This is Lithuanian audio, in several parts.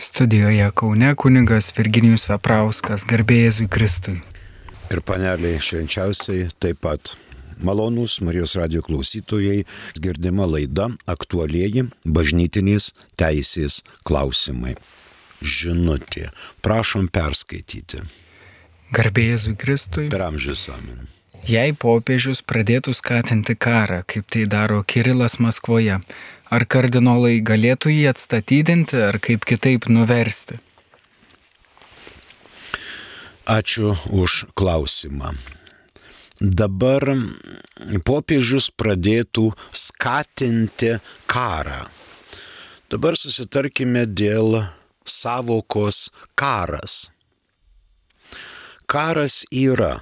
Studijoje Kaune kunigas Virginijus Veprauskas, garbėjai Kristui. Ir paneliai švenčiausiai taip pat. Malonūs Marijos radio klausytojai, girdima laida aktualieji bažnytinės teisės klausimai. Žinutė. Prašom perskaityti. Garbėjai Kristui. Per amžius amen. Jei popiežius pradėtų skatinti karą, kaip tai daro Kirilas Maskvoje, ar kardinolai galėtų jį atstatydinti ar kaip kitaip nuversti? Ačiū už klausimą. Dabar popiežius pradėtų skatinti karą. Dabar susitarkime dėl savokos karas. Karas yra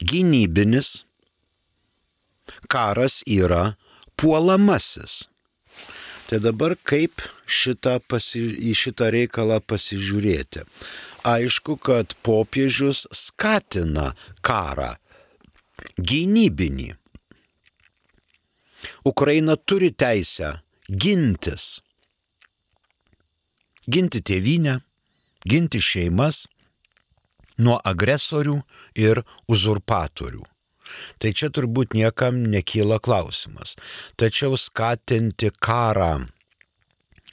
gynybinis, karas yra puolamasis. Tai dabar kaip šitą pasi, į šitą reikalą pasižiūrėti? Aišku, kad popiežius skatina karą, gynybinį. Ukraina turi teisę gintis. Ginti tėvynę, ginti šeimas, nuo agresorių ir uzurpatorių. Tai čia turbūt niekam nekyla klausimas. Tačiau skatinti karą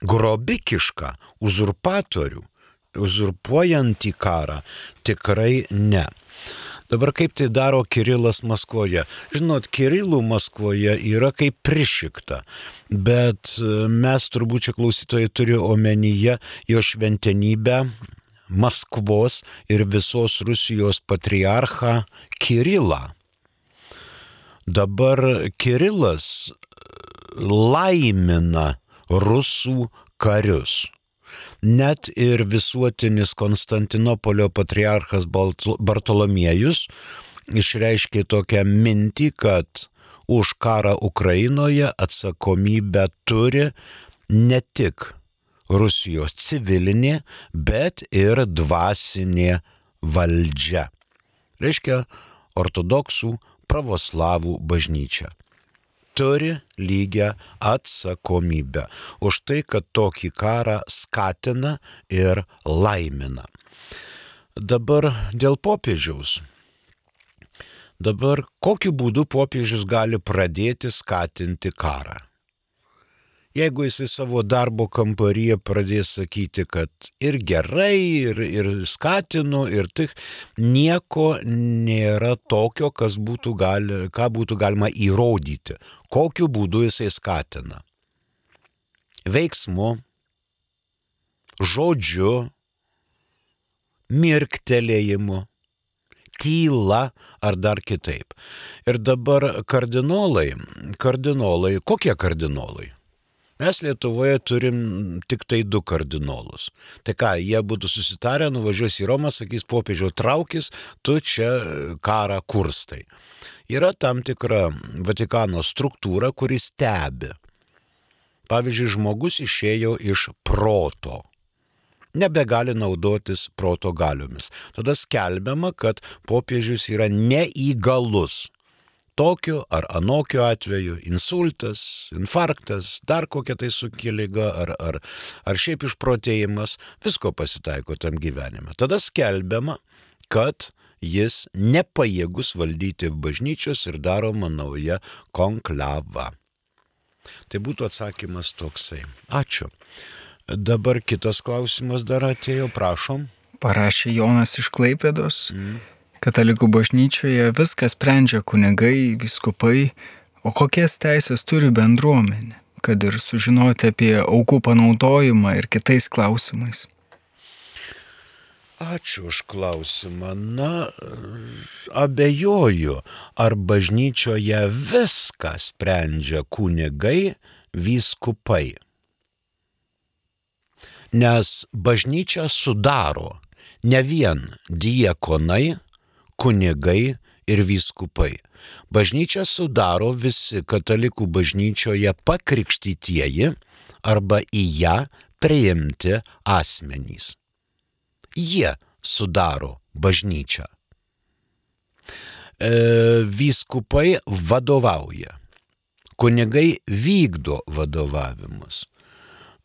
grobikišką uzurpatorių, uzurpuojantį karą, tikrai ne. Dabar kaip tai daro Kirilas Maskvoje? Žinot, Kirilų Maskvoje yra kaip prišikta, bet mes turbūt čia klausytojai turi omenyje jo šventenybę Maskvos ir visos Rusijos patriarchą Kirilą. Dabar Kirilas laimina rusų karius. Net ir visuotinis Konstantinopolio patriarchas Bartolomiejus išreiškė tokią mintį, kad už karą Ukrainoje atsakomybę turi ne tik Rusijos civilinė, bet ir dvasinė valdžia. Reiškia, ortodoksų pravoslavų bažnyčia turi lygią atsakomybę už tai, kad tokį karą skatina ir laimina. Dabar dėl popiežiaus. Dabar kokiu būdu popiežius gali pradėti skatinti karą? Jeigu jisai savo darbo kambaryje pradės sakyti, kad ir gerai, ir, ir skatinu, ir tik nieko nėra tokio, būtų gali, ką būtų galima įrodyti, kokiu būdu jisai skatina. Veiksmu, žodžiu, mirktelėjimu, tyla ar dar kitaip. Ir dabar kardinolai, kardinolai, kokie kardinolai? Mes Lietuvoje turim tik tai du kardinolus. Tai ką, jie būtų susitarę, nuvažiuos į Romą, sakys popiežiau traukis, tu čia karą kurstai. Yra tam tikra Vatikano struktūra, kuris stebi. Pavyzdžiui, žmogus išėjo iš proto nebegali naudotis proto galiomis. Tada skelbiama, kad popiežius yra neįgalus tokiu ar anokiu atveju, insultas, infarktas, dar kokia tai sukelia lyga ar, ar, ar šiaip išprotėjimas, visko pasitaiko tam gyvenime. Tada skelbiama, kad jis nepajėgus valdyti bažnyčios ir daroma nauja konklava. Tai būtų atsakymas toksai. Ačiū. Dabar kitas klausimas dar atėjo, prašom. Parašė Jonas iš Klaipėdos. Mm. Katalikų bažnyčioje viską sprendžia kunigai, viskupai, o kokias teisės turi bendruomenė, kad ir sužinoti apie aukų panaudojimą ir kitais klausimais. Ačiū už klausimą. Na, abejoju, ar bažnyčioje viską sprendžia kunigai, vyskupai. Nes bažnyčia sudaro ne vien diekonai, kunigai ir vyskupai. Bažnyčia sudaro visi katalikų bažnyčioje pakrikštytieji arba į ją priimti asmenys. Jie sudaro bažnyčią. E, vyskupai vadovauja. Kunigai vykdo vadovavimus.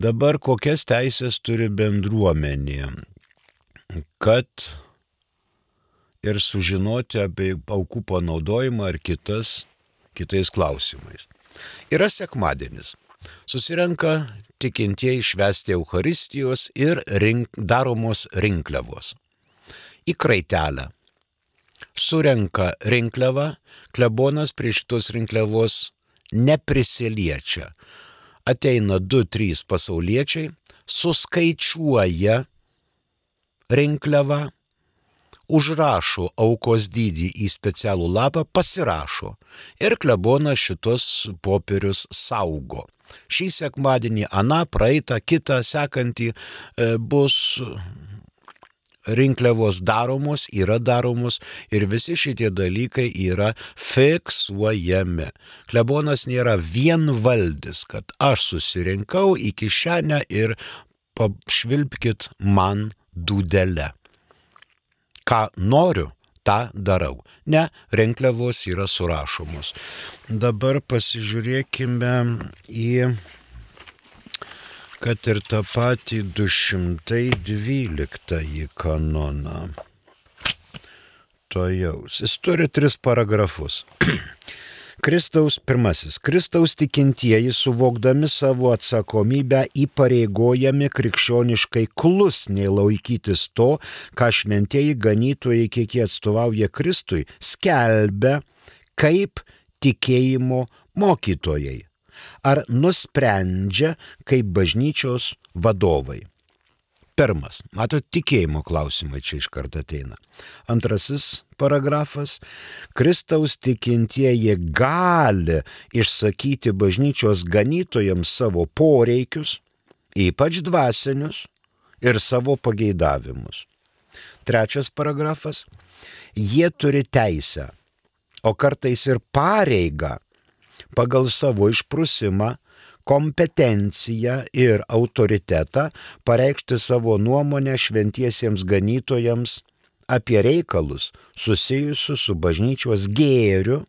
Dabar kokias teisės turi bendruomenė, kad ir sužinoti apie aukų panaudojimą ar kitas, kitais klausimais. Yra sekmadienis. Susirenka tikintieji švesti Euharistijos ir rink, daromos rinkliavos. Į kraitelę. Surenka rinkliavą, klebonas prie šitos rinkliavos neprisiliečia. Ateina du, trys pasauliečiai, suskaičiuoja rinkliavą, užrašo aukos dydį į specialų lapą, pasirašo ir klebonas šitos popierius saugo. Šį sekmadienį, aną, praeitą, kitą, sekantį e, bus rinkliavos daromos, yra daromos ir visi šitie dalykai yra fiksuojami. Klebonas nėra vienvaldis, kad aš susirinkau į kišenę ir pašvilpkit man dūdelę. Ką noriu, tą darau. Ne, renkliavos yra surašomos. Dabar pasižiūrėkime į kad ir tą patį 212 kanoną. To jaus. Jis turi tris paragrafus. Kristaus pirmasis. Kristaus tikintieji suvokdami savo atsakomybę įpareigojami krikščioniškai klusniai laikytis to, ką šventieji ganytojai, kiek jie atstovauja Kristui, skelbia kaip tikėjimo mokytojai ar nusprendžia kaip bažnyčios vadovai. Pirmas, mato, tikėjimo klausimai čia iš karto ateina. Antrasis paragrafas, Kristaus tikintieji gali išsakyti bažnyčios ganytojams savo poreikius, ypač dvasinius, ir savo pageidavimus. Trečias paragrafas, jie turi teisę, o kartais ir pareigą pagal savo išprusimą kompetenciją ir autoritetą pareikšti savo nuomonę šventiesiems ganytojams apie reikalus susijusius su bažnyčios gėriu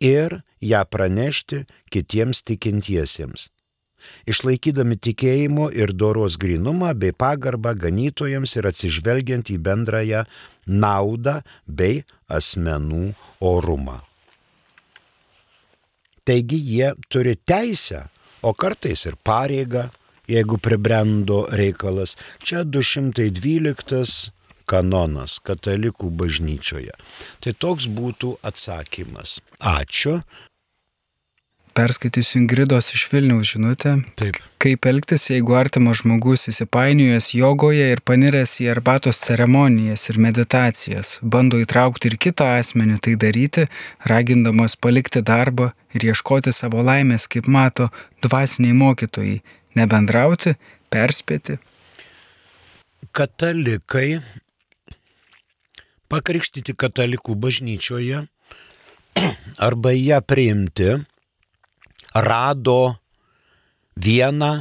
ir ją pranešti kitiems tikintiesiems. Išlaikydami tikėjimo ir doros grinumą bei pagarbą ganytojams ir atsižvelgiant į bendrąją naudą bei asmenų orumą. Taigi jie turi teisę, o kartais ir pareigą, jeigu pribrendo reikalas. Čia 212 kanonas katalikų bažnyčioje. Tai toks būtų atsakymas. Ačiū. Perskaitysiu Ingridos iš Vilniaus žinutę. Taip. Kaip elgtis, jeigu artimas žmogus įsipainiojęs jogoje ir paniręs į arbatos ceremonijas ir meditacijas, bando įtraukti ir kitą asmenį tai daryti, ragindamas palikti darbą ir ieškoti savo laimės, kaip mato dvasiniai mokytojai, nebendrauti, perspėti. Katalikai, pakrikštyti katalikų bažnyčioje arba ją priimti, rado vieną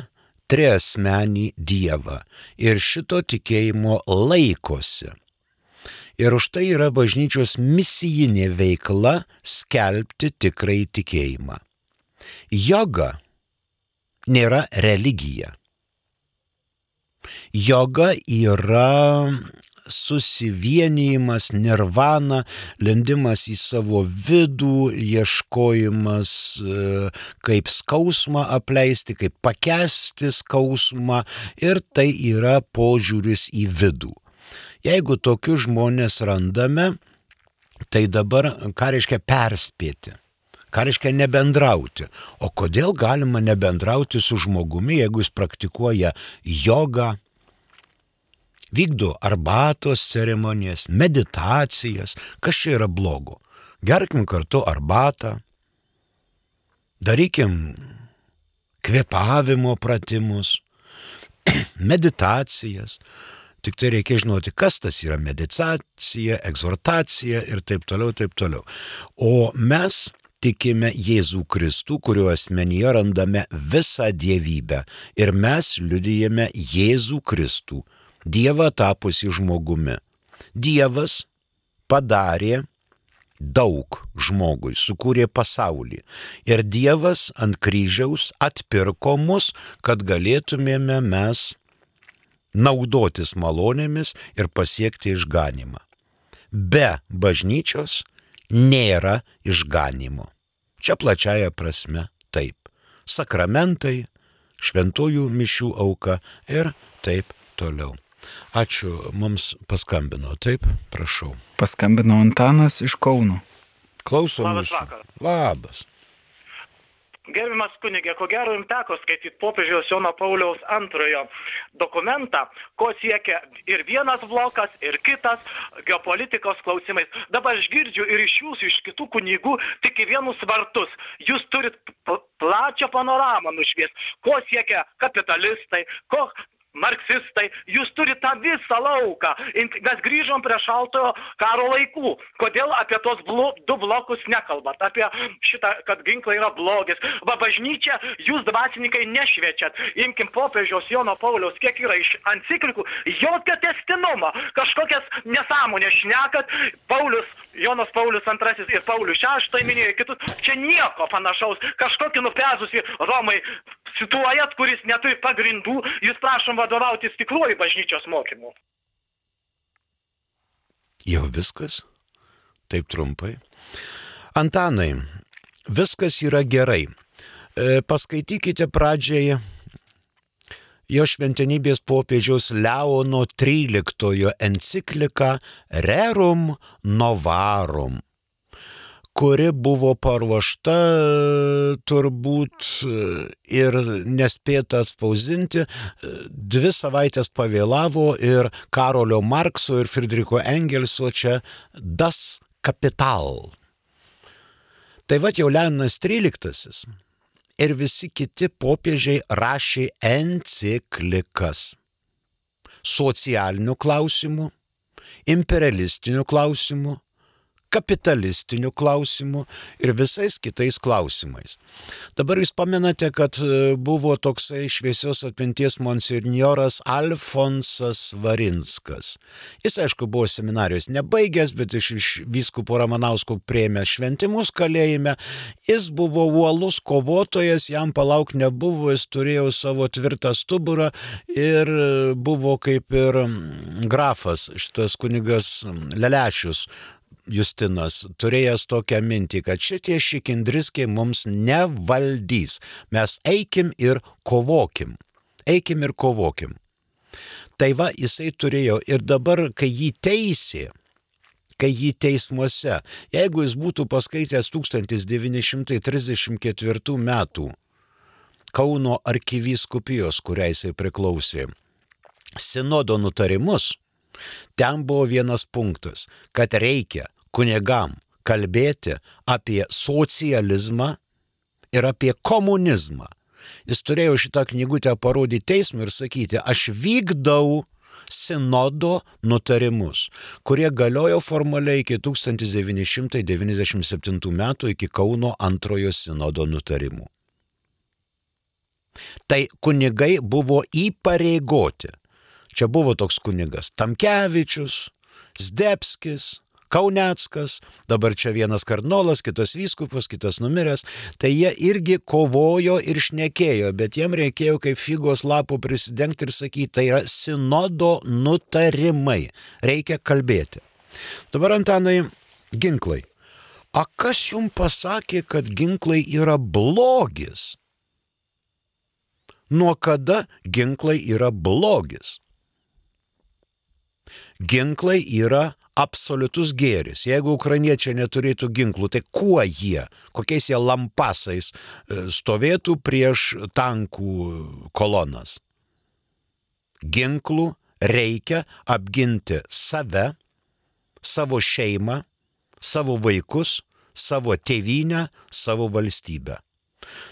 triasmenį Dievą ir šito tikėjimo laikosi. Ir už tai yra bažnyčios misijinė veikla skelbti tikrai tikėjimą. Joga nėra religija. Joga yra susivienijimas, nirvana, lendimas į savo vidų, ieškojimas, e, kaip skausmą apleisti, kaip pakesti skausmą ir tai yra požiūris į vidų. Jeigu tokius žmonės randame, tai dabar ką reiškia perspėti? Ką reiškia nebendrauti? O kodėl galima nebendrauti su žmogumi, jeigu jis praktikuoja jogą, vykdo arbatos ceremonijas, meditacijas. Kas čia yra blogo? Gerkim kartu arbatą, darykim kvepavimo pratimus, meditacijas. Tik tai reikia žinoti, kas tas yra meditacija, egzortacija ir taip toliau, taip toliau. O mes tikime Jėzų Kristų, kurio asmenyje randame visą dievybę. Ir mes liudijame Jėzų Kristų, Dievą tapusi žmogumi. Dievas padarė daug žmogui, sukūrė pasaulį. Ir Dievas ant kryžiaus atpirko mus, kad galėtumėme mes naudotis malonėmis ir pasiekti išganimą. Be bažnyčios nėra išganimo. Čia plačiaja prasme taip. Sakramentai, šventųjų mišių auka ir taip toliau. Ačiū, mums paskambino, taip, prašau. Paskambino Antanas iš Kauno. Klausom. Labas jūsų. vakaras. Labas. Gerbiamas kunigė, ko gero jums teko skaityti popiežiaus Jono Pauliaus antrojo dokumentą, ko siekia ir vienas blokas, ir kitas geopolitikos klausimais. Dabar aš girdžiu ir iš jūsų, iš kitų kunigų, tik į vienus vartus. Jūs turit plačią panoramą nušvies, ko siekia kapitalistai, ko marksistai, jūs turite tą visą lauką. In- Mes grįžom prie šaltojo karo laikų. Kodėl apie tos blo, du blokus nekalbat? Apie šitą, kad ginklai yra blogis. Va bažnyčia, jūs dvasininkai nešviečiat. Imkim popiežiaus Jono Pauliaus, kiek yra iš enciklikų, jokio testinumo. Kažkokias nesąmonės šnekat. Paulius, Jonas Paulius II ir Paulius VI minėjo kitus. Čia nieko panašaus. Kažkokį nupezusi Romai situojat, kuris neturi pagrindų, jūs prašom vadovautis tikruoju bažnyčios mokymu. Jau viskas? Taip trumpai. Antanai, viskas yra gerai. E, Paskaitykite pradžiai jo šventenybės popiežiaus Leono XIII encikliką Rerum Novarum kuri buvo paruošta turbūt ir nespėta atspausinti, dvi savaitės pavėlavo ir Karolio Markso ir Friedricho Engelso čia Das Kapital. Tai va jau Leonas XIII ir visi kiti popiežiai rašė enciklikas socialinių klausimų, imperialistinių klausimų, kapitalistinių klausimų ir visais kitais klausimais. Dabar jūs pamenate, kad e, buvo toksai šviesios atminties monsinjoras Alfonsas Varinskas. Jis, aišku, buvo seminarijos nebaigęs, bet iš, iš vyskupo Ramanausko prieimė šventimus kalėjime. Jis buvo uolus kovotojas, jam palauk nebuvo, jis turėjo savo tvirtą stuburą ir e, buvo kaip ir grafas, šitas kunigas Lelešius, Justinas turėjęs tokią mintį, kad šitie šikindriskiai mums nevaldys. Mes eikim ir kovokim. Eikim ir kovokim. Tai va, jisai turėjo ir dabar, kai jį teisė, kai jį teismuose, jeigu jis būtų paskaitęs 1934 metų Kauno arkivyskupijos, kuriai jisai priklausė, sinodo nutarimus, ten buvo vienas punktas, kad reikia kunigam kalbėti apie socializmą ir apie komunizmą. Jis turėjo šitą knygutę parodyti teismui ir sakyti, aš vykdau sinodo nutarimus, kurie galiojo formaliai iki 1997 metų, iki Kauno antrojo sinodo nutarimų. Tai kunigai buvo įpareigoti. Čia buvo toks kunigas Tamkevičius, Zdebskis, Kauneckas, dabar čia vienas kardinolas, kitas vyskupas, kitas numiręs, tai jie irgi kovojo ir šnekėjo, bet jiem reikėjo kaip figos lapų prisidengti ir sakyti, tai yra sinodo nutarimai, reikia kalbėti. Dabar Antanai, ginklai. A kas jums pasakė, kad ginklai yra blogis? Nuo kada ginklai yra blogis? Ginklai yra absoliutus gėris. Jeigu ukrainiečiai neturėtų ginklų, tai kuo jie, kokiais jie lampasais e, stovėtų prieš tankų kolonas? Ginklų reikia apginti save, savo šeimą, savo vaikus, savo tėvynę, savo valstybę.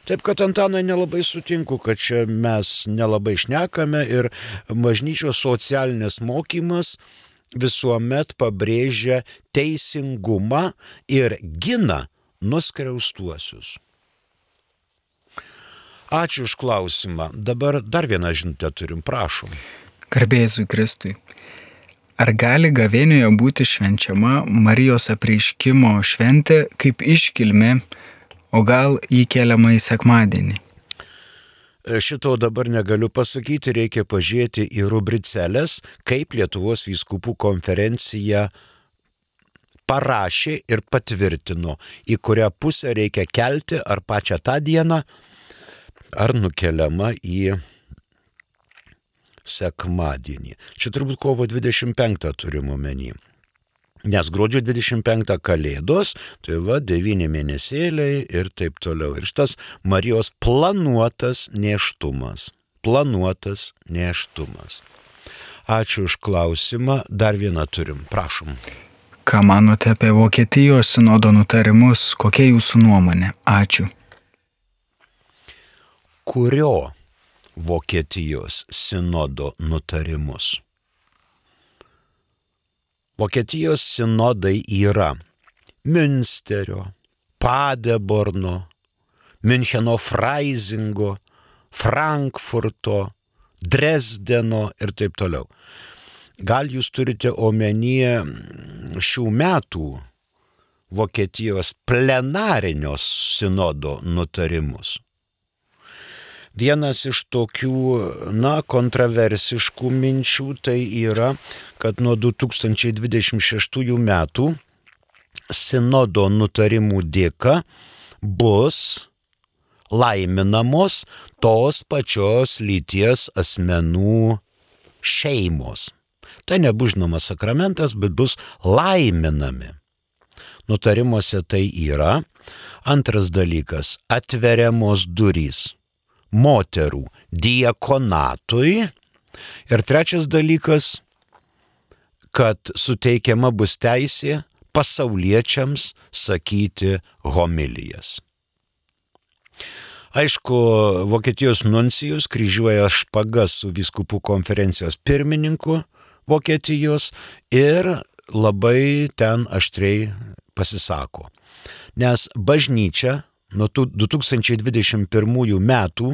Taip kad Antanai nelabai sutinku, kad čia mes nelabai šnekame ir bažnyčios socialinės mokymas visuomet pabrėžia teisingumą ir gina nuskriaustuosius. Ačiū už klausimą. Dabar dar vieną žinutę turim, prašom. Garbėzui Kristui. Ar gali gavėnioje būti švenčiama Marijos apreiškimo šventė kaip iškilmė, o gal įkeliama į sekmadienį? Šito dabar negaliu pasakyti, reikia pažiūrėti į rubricelės, kaip Lietuvos vyskupų konferencija parašė ir patvirtino, į kurią pusę reikia kelti, ar pačią tą dieną, ar nukeliama į sekmadienį. Čia turbūt kovo 25 turim omeny. Nes gruodžio 25 kalėdos, tai va, 9 mėnesėliai ir taip toliau. Ir šitas Marijos planuotas neštumas. Planuotas neštumas. Ačiū už klausimą. Dar vieną turim. Prašom. Ką manote apie Vokietijos sinodo nutarimus? Kokia jūsų nuomonė? Ačiū. Kurio Vokietijos sinodo nutarimus? Vokietijos sinodai yra Münsterio, Padeborno, Müncheno Freisingo, Frankfurto, Dresdeno ir taip toliau. Gal jūs turite omenyje šių metų Vokietijos plenarinios sinodo nutarimus? Vienas iš tokių, na, kontroversiškų minčių tai yra, kad nuo 2026 metų sinodo nutarimų dėka bus laiminamos tos pačios lyties asmenų šeimos. Tai nebus žinoma sakramentas, bet bus laiminami. Nutarimuose tai yra. Antras dalykas - atveriamos durys moterų diekonatui. Ir trečias dalykas, kad suteikiama bus teisė pasauliečiams sakyti homilijas. Aišku, Vokietijos nuncijus kryžiuoja špagas su viskupų konferencijos pirmininku Vokietijos ir labai ten aštriai pasisako. Nes bažnyčia nuo 2021 metų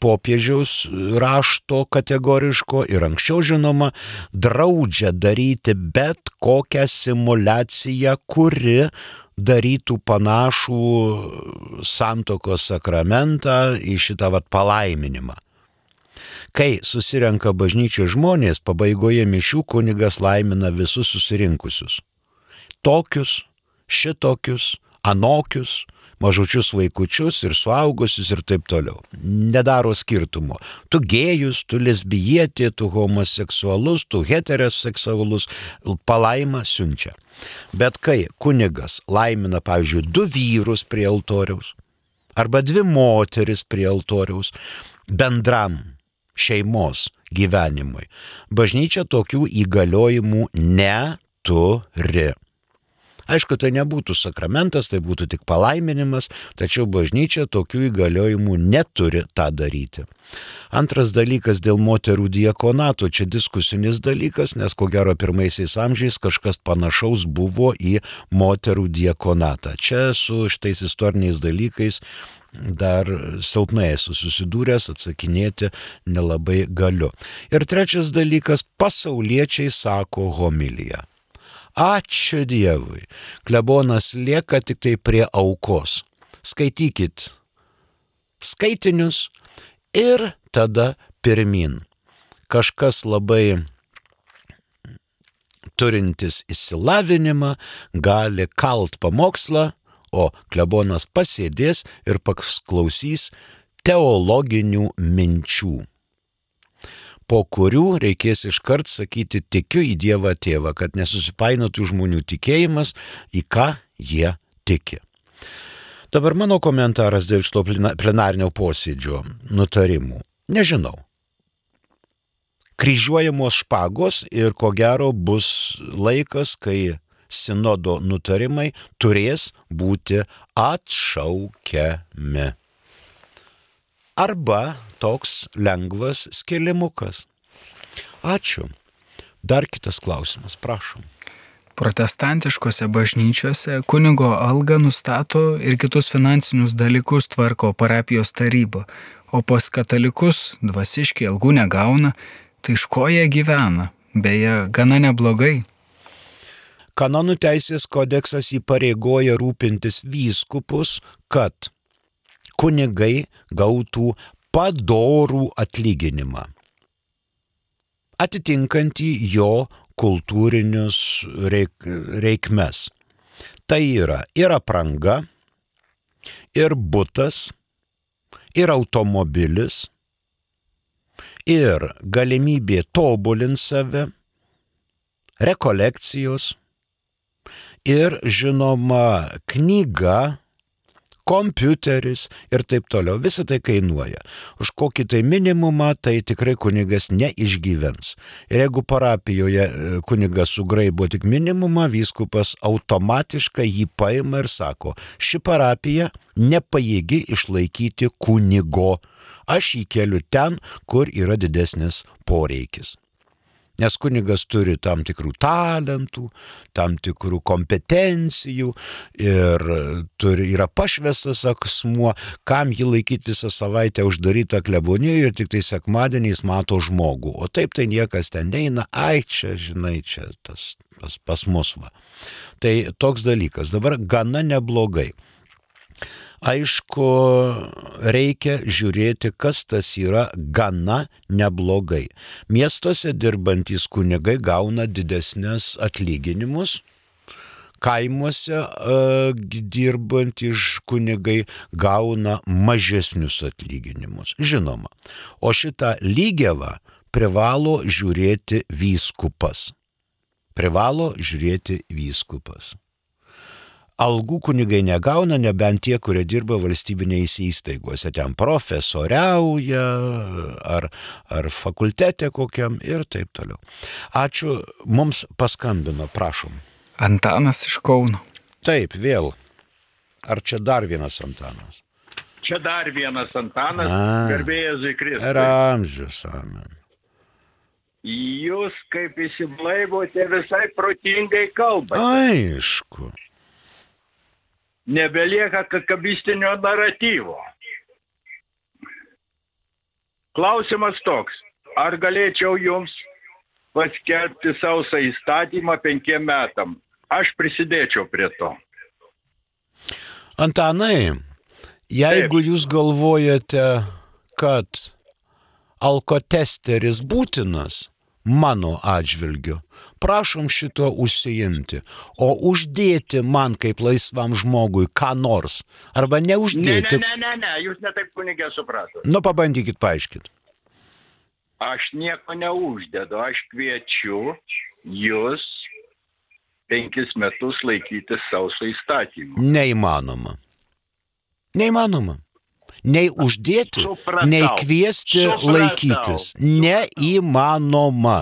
popiežiaus rašto kategoriško ir anksčiau žinoma draudžia daryti bet kokią simulaciją, kuri darytų panašų santokos sakramentą į šitą vat palaiminimą. Kai susirenka bažnyčios žmonės, pabaigoje mišių kunigas laimina visus susirinkusius. Tokius, šitokius, anokius, mažučius vaikučius ir suaugusius ir taip toliau. Nedaro skirtumo. Tu gėjus, tu lesbijietė, tu homoseksualus, tu heteroseksualus, palaima siunčia. Bet kai kunigas laimina, pavyzdžiui, du vyrus prie altoriaus arba dvi moteris prie altoriaus bendram šeimos gyvenimui, bažnyčia tokių įgaliojimų neturi. Aišku, tai nebūtų sakramentas, tai būtų tik palaiminimas, tačiau bažnyčia tokių įgaliojimų neturi tą daryti. Antras dalykas dėl moterų diekonato, čia diskusinis dalykas, nes ko gero pirmaisiais amžiais kažkas panašaus buvo į moterų diekonatą. Čia su šitais istoriniais dalykais dar silpnai esu susidūręs, atsakinėti nelabai galiu. Ir trečias dalykas - pasauliečiai sako homiliją. Ačiū Dievui. Klebonas lieka tik tai prie aukos. Skaitykit skaitinius ir tada pirmin. Kažkas labai turintis įsilavinimą gali kalt pamokslą, o klebonas pasėdės ir paklausys teologinių minčių po kurių reikės iškart sakyti tikiu į Dievą tėvą, kad nesusipainotų žmonių tikėjimas, į ką jie tiki. Dabar mano komentaras dėl šito plenarnio posėdžio nutarimų. Nežinau. Kryžiuojamos špagos ir ko gero bus laikas, kai sinodo nutarimai turės būti atšaukiami arba toks lengvas skilimukas. Ačiū. Dar kitas klausimas, prašom. Protestantiškose bažnyčiose kunigo algą nustato ir kitus finansinius dalykus tvarko parapijos taryba, o pas katalikus dvasiškai algų negauna, tai iš ko jie gyvena? beje, gana neblogai. Kanonų teisės kodeksas įpareigoja rūpintis vyskupus, kad kunigai gautų padorų atlyginimą, atitinkantį jo kultūrinius reik, reikmes. Tai yra ir apranga, ir būtas, ir automobilis, ir galimybė tobulinti save, rekolekcijos, ir žinoma knyga, kompiuteris ir taip toliau. Visą tai kainuoja. Už kokį tai minimumą tai tikrai kunigas neišgyvens. Ir jeigu parapijoje e, kunigas sugraibo tik minimumą, vyskupas automatiškai jį paima ir sako, ši parapija nepajėgi išlaikyti kunigo. Aš jį keliu ten, kur yra didesnis poreikis. Nes kunigas turi tam tikrų talentų, tam tikrų kompetencijų ir turi, yra pašvestas asmuo, kam jį laikyti visą savaitę uždarytą klebonijoje ir tik tai sekmadieniais mato žmogų. O taip tai niekas ten neina, ai čia, žinai, čia tas pas, pas mus va. Tai toks dalykas. Dabar gana neblogai. Aišku, reikia žiūrėti, kas tas yra gana neblogai. Miestuose dirbantys kunigai gauna didesnės atlyginimus, kaimuose uh, dirbantys kunigai gauna mažesnius atlyginimus. Žinoma, o šitą lygiavą privalo žiūrėti vyskupas. Privalo žiūrėti vyskupas algų kunigai negauna, nebent tie, kurie dirba valstybinėse įstaigose, ten profesoriauja ar, ar fakultete kokiam ir taip toliau. Ačiū, mums paskambino, prašom. Antanas iš Kauno. Taip, vėl. Ar čia dar vienas Antanas? Čia dar vienas Antanas, garbėjas Zikris. Ir amžius, amen. Jūs kaip įsiblaivote visai protingai kalbate. Aišku nebelieka kakabistinio naratyvo. Klausimas toks, ar galėčiau jums paskelbti sausą įstatymą penkiem metam? Aš prisidėčiau prie to. Antanai, jeigu Taip. jūs galvojate, kad alkotesteris būtinas, mano atžvilgiu. Prašom šito užsiimti, o uždėti man kaip laisvam žmogui ką nors, arba neuždėti. Ne, ne, ne, ne, jūs netaip kunigė supratote. Nu, pabandykit paaiškinti. Aš nieko neuždedu, aš kviečiu jūs penkis metus laikyti sausą įstatymą. Neįmanoma. Neįmanoma nei uždėti, supratau, nei kviesti supratau. laikytis. Neįmanoma.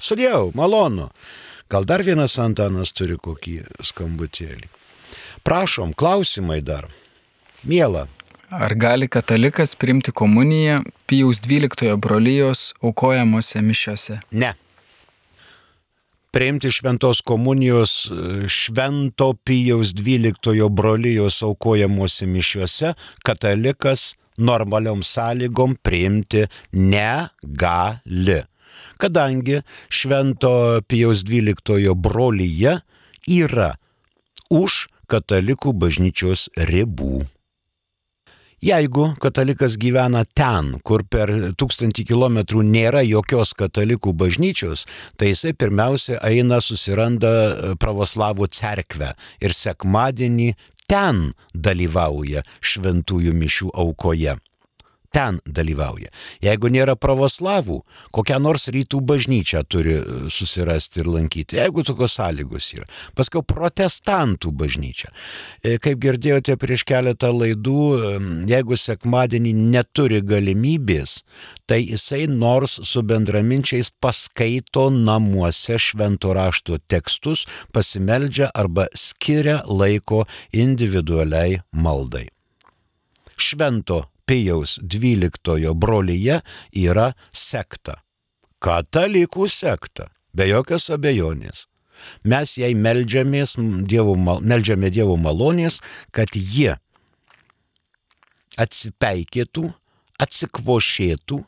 Sudėjau, malonu. Gal dar vienas Antanas turi kokį skambutėlį. Prašom, klausimai dar. Mėla. Ar gali katalikas priimti komuniją Pijaus 12 brolyjos aukojamuose mišiuose? Ne priimti šventos komunijos švento Pijaus 12 brolyjos aukojamuose mišiuose katalikas normaliom sąlygom priimti negali. Kadangi švento Pijaus 12 brolyje yra už katalikų bažnyčios ribų. Jeigu katalikas gyvena ten, kur per tūkstantį kilometrų nėra jokios katalikų bažnyčios, tai jisai pirmiausia eina susiranda e, pravoslavų cerkvę ir sekmadienį ten dalyvauja šventųjų mišių aukoje ten dalyvauja. Jeigu nėra pravoslavų, kokią nors rytų bažnyčią turi e, susirasti ir lankyti, jeigu tokios sąlygos yra. Paskui protestantų bažnyčia. E, kaip girdėjote prieš keletą laidų, jeigu sekmadienį neturi galimybės, tai jisai nors su bendraminčiais paskaito namuose švento rašto tekstus, pasimeldžia arba skiria laiko individualiai maldai. Švento Pijaus XII brolyje yra sekta. Katalikų sekta, be jokios abejonės. Mes jai melžiamės, dievo, melžiame Dievo malonės, kad jie atsipeikėtų, atsikvošėtų,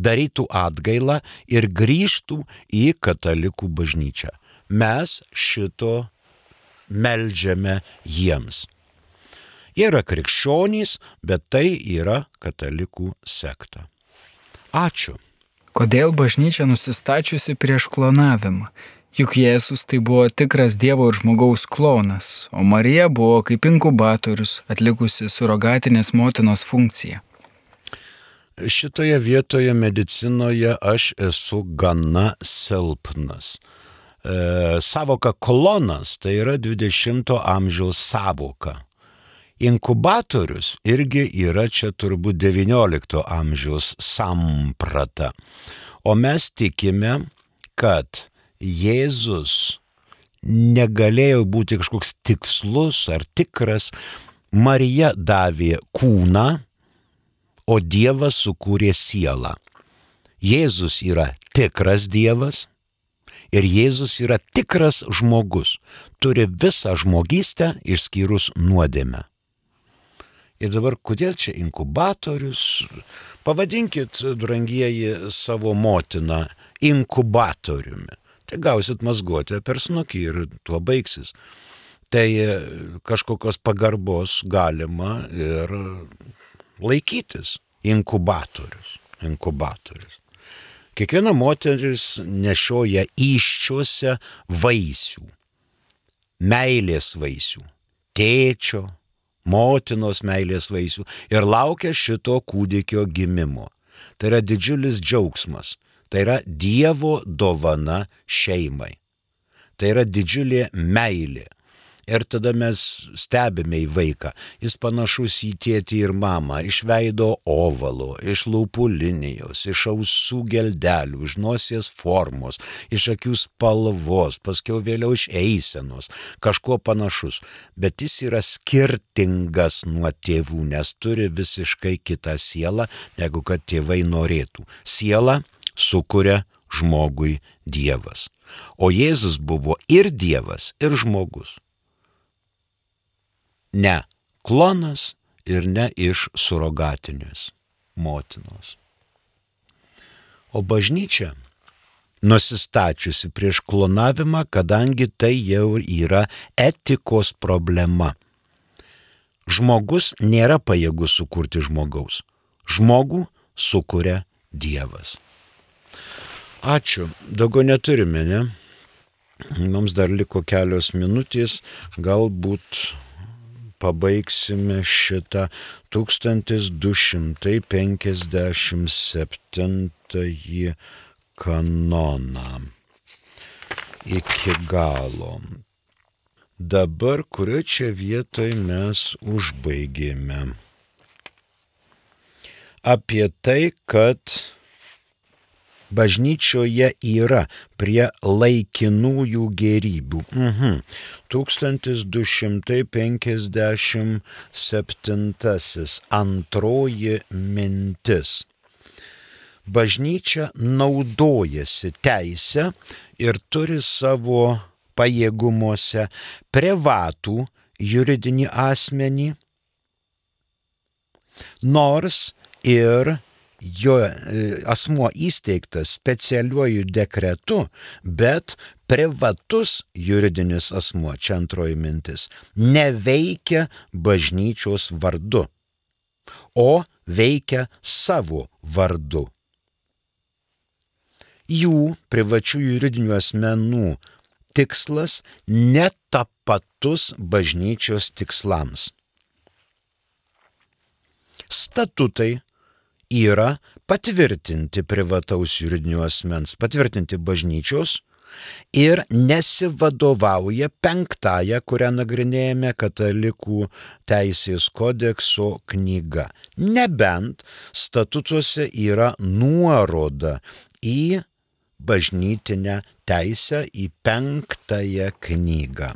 darytų atgailą ir grįžtų į katalikų bažnyčią. Mes šito melžiame jiems. Jie yra krikščionys, bet tai yra katalikų sekta. Ačiū. Kodėl bažnyčia nusistačiusi prieš klonavimą? Juk Jėzus tai buvo tikras Dievo ir žmogaus klonas, o Marija buvo kaip inkubatorius atlikusi surogatinės motinos funkciją. Šitoje vietoje medicinoje aš esu gana silpnas. E, savoka kolonas tai yra 20-ojo amžiaus savoka. Inkubatorius irgi yra čia turbūt XIX amžiaus samprata. O mes tikime, kad Jėzus negalėjo būti kažkoks tikslus ar tikras. Marija davė kūną, o Dievas sukūrė sielą. Jėzus yra tikras Dievas ir Jėzus yra tikras žmogus, turi visą žmogystę išskyrus nuodėmę. Ir dabar kodėl čia inkubatorius? Pavadinkit, drangieji, savo motiną inkubatoriumi. Tai gausit mazguotę per snukį ir tuo baigsis. Tai kažkokios pagarbos galima ir laikytis. Inkubatorius. Inkubatorius. Kiekviena moteris nešioja iščiuose vaisių. Meilės vaisių. Tėčio, motinos meilės vaisių. Ir laukia šito kūdikio gimimo. Tai yra didžiulis džiaugsmas. Tai yra Dievo dovana šeimai. Tai yra didžiulė meilė. Ir tada mes stebime į vaiką. Jis panašus į tėtį ir mamą, iš veido ovalo, iš lūpų linijos, iš ausų geldelių, iš nosies formos, iš akių spalvos, paskiau vėliau iš eisenos, kažkuo panašus. Bet jis yra skirtingas nuo tėvų, nes turi visiškai kitą sielą, negu kad tėvai norėtų. Siela sukuria žmogui Dievas. O Jėzus buvo ir Dievas, ir žmogus ne klonas ir ne iš surogatinės motinos. O bažnyčia nusistačiusi prieš klonavimą, kadangi tai jau yra etikos problema. Žmogus nėra pajėgus sukurti žmogaus. Žmogų sukuria Dievas. Ačiū. Daugiau neturime, ne? Mums dar liko kelios minutės, galbūt pabaigsime šitą 1257 kanoną iki galo. Dabar kurioje čia vietoje mes užbaigėme? Apie tai, kad bažnyčioje yra prie laikinųjų gerybių. Mhm. 1257 antroji mintis. Bažnyčia naudojasi teisę ir turi savo pajėgumuose privatų juridinį asmenį, nors ir jo e, asmuo įsteigtas specialiuoju dekretu, bet privatus juridinis asmuo, čia antroji mintis, neveikia bažnyčios vardu, o veikia savo vardu. Jų privačių juridinių asmenų tikslas netapatus bažnyčios tikslams. Statutai yra patvirtinti privataus juridinio asmens, patvirtinti bažnyčios ir nesivadovauja penktąją, kurią nagrinėjame katalikų teisės kodekso knyga. Nebent statutuose yra nuoroda į bažnytinę teisę, į penktąją knygą.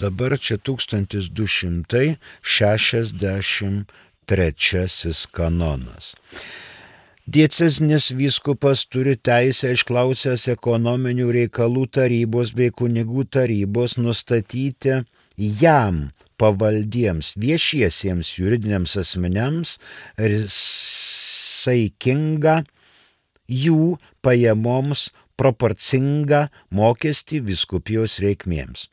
Dabar čia 1260 trečiasis kanonas. Diecezinis vyskupas turi teisę išklausęs ekonominių reikalų tarybos bei kunigų tarybos nustatyti jam pavaldiems viešiesiems juridiniams asmeniams saikingą jų pajamoms proporcingą mokestį viskupijos reikmėms.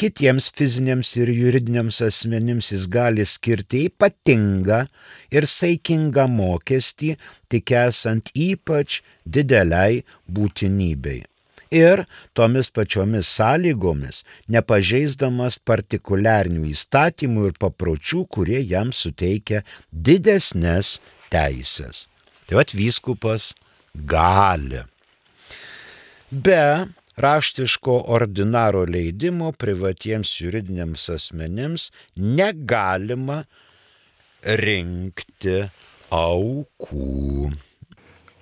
Kitiems fiziniams ir juridiniams asmenims jis gali skirti ypatingą ir saikingą mokestį, tik esant ypač dideliai būtinybei ir tomis pačiomis sąlygomis, nepažeisdamas partikuliarnių įstatymų ir papročių, kurie jam suteikia didesnės teisės. Tai vad vyskupas gali. Be raštiško ordinaro leidimo privatiems juridiniams asmenims negalima rinkti aukų.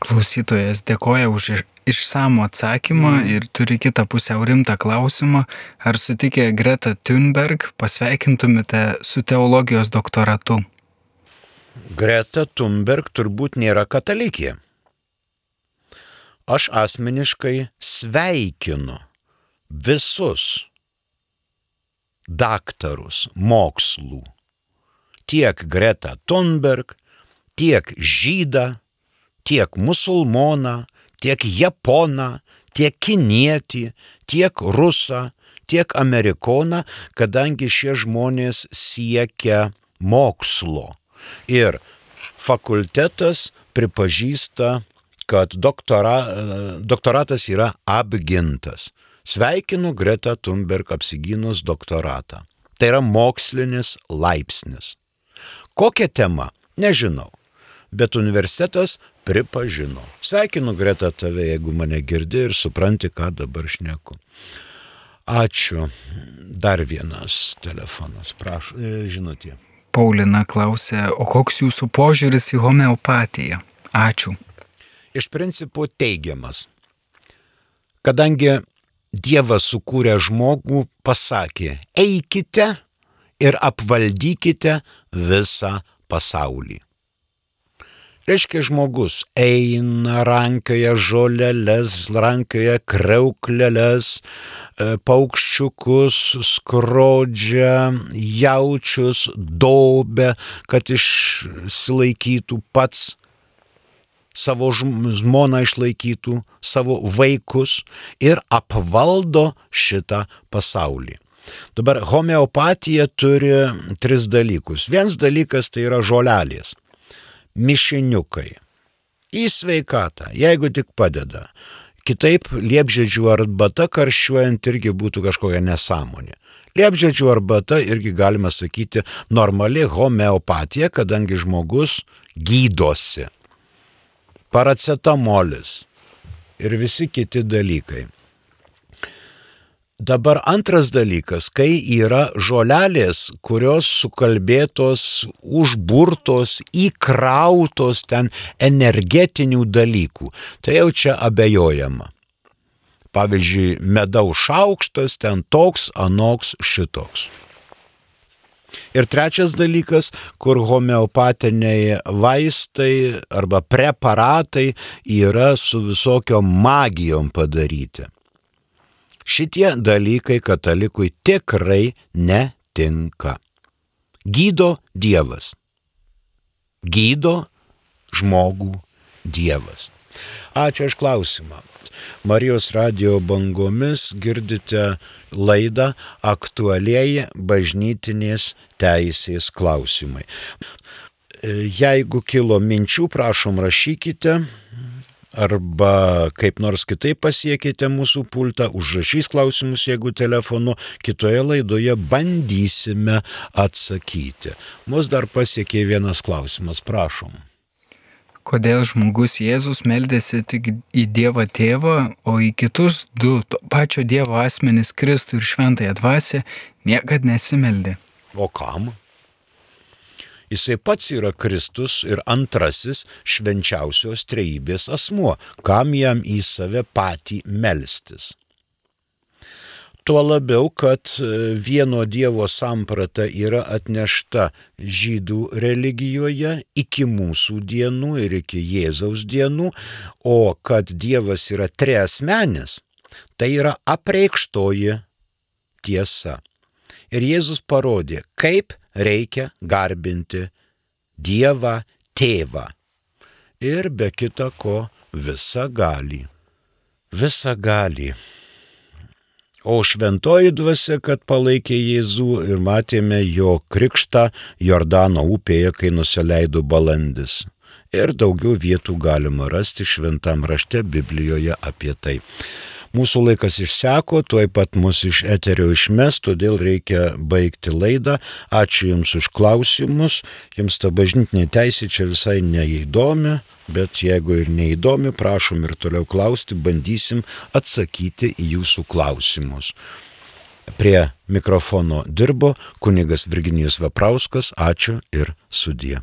Klausytojas dėkoja už išsamų atsakymą mm. ir turi kitą pusiau rimtą klausimą. Ar sutikę Greta Thunberg pasveikintumėte su teologijos doktoratu? Greta Thunberg turbūt nėra katalikė. Aš asmeniškai sveikinu visus daktarus mokslų. Tiek Greta Thunberg, tiek žydą, tiek musulmoną, tiek japoną, tiek kinietį, tiek rusą, tiek amerikoną, kadangi šie žmonės siekia mokslo. Ir fakultetas pripažįsta, kad doktora, doktoratas yra apgintas. Sveikinu Greta Thunberg apsigynus doktoratą. Tai yra mokslinis laipsnis. Kokia tema? Nežinau. Bet universitetas pripažino. Sveikinu Greta tave, jeigu mane girdi ir supranti, ką dabar šneku. Ačiū. Dar vienas telefonas, prašau, e, žinutė. Paulina klausė, o koks jūsų požiūris į homeopatiją? Ačiū. Iš principo teigiamas. Kadangi Dievas sukūrė žmogų, pasakė, eikite ir apvaldykite visą pasaulį. Reiškia, žmogus eina, rankioja žolelės, rankioja kreuklelės, e, paukščiukus, skrodžia, jaučius, dobę, kad išsilaikytų pats savo žmoną išlaikytų, savo vaikus ir apvaldo šitą pasaulį. Dabar homeopatija turi tris dalykus. Vienas dalykas tai yra žolelės mišiniukai. Į sveikatą, jeigu tik padeda. Kitaip liepžiedžių arbata karščiuojant irgi būtų kažkokia nesąmonė. Liepžiedžių arbata irgi galima sakyti normali homeopatija, kadangi žmogus gydosi. Paracetamolis ir visi kiti dalykai. Dabar antras dalykas, kai yra žolelės, kurios sukalbėtos, užburtos, įkrautos ten energetinių dalykų, tai jau čia abejojama. Pavyzdžiui, medaus šaukštas ten toks, anoks, šitoks. Ir trečias dalykas, kur homeopatiniai vaistai arba preparatai yra su visokio magijom padaryti. Šitie dalykai katalikui tikrai netinka. Gydo Dievas. Gydo žmogų Dievas. Ačiū iš klausimą. Marijos radio bangomis girdite laidą aktualieji bažnytinės teisės klausimai. Jeigu kilo minčių, prašom rašykite arba kaip nors kitaip pasiekite mūsų pultą, užrašys klausimus, jeigu telefonu, kitoje laidoje bandysime atsakyti. Mus dar pasiekė vienas klausimas, prašom. Kodėl žmogus Jėzus meldėsi tik į Dievą tėvą, o į kitus du to pačio Dievo asmenys Kristų ir Šventąją dvasę niekad nesimeldė? O kam? Jisai pats yra Kristus ir antrasis švenčiausios trejybės asmuo, kam jam į save patį melstis. Tuo labiau, kad e, vieno Dievo samprata yra atnešta žydų religijoje iki mūsų dienų ir iki Jėzaus dienų, o kad Dievas yra triasmenis, tai yra apreikštoji tiesa. Ir Jėzus parodė, kaip reikia garbinti Dievą tėvą. Ir be kita ko visa gali. Visa gali. O šventoji dvasia, kad palaikė Jėzų ir matėme jo krikštą Jordano upėje, kai nusileido balandis. Ir daugiau vietų galima rasti šventam rašte Biblijoje apie tai. Mūsų laikas išseko, tuoj pat mus iš eterio išmes, todėl reikia baigti laidą. Ačiū Jums už klausimus. Jums ta bažnytinė teisė čia visai neįdomi, bet jeigu ir neįdomi, prašom ir toliau klausti, bandysim atsakyti į jūsų klausimus. Prie mikrofono dirbo kunigas Virginijus Vaprauskas, ačiū ir sudie.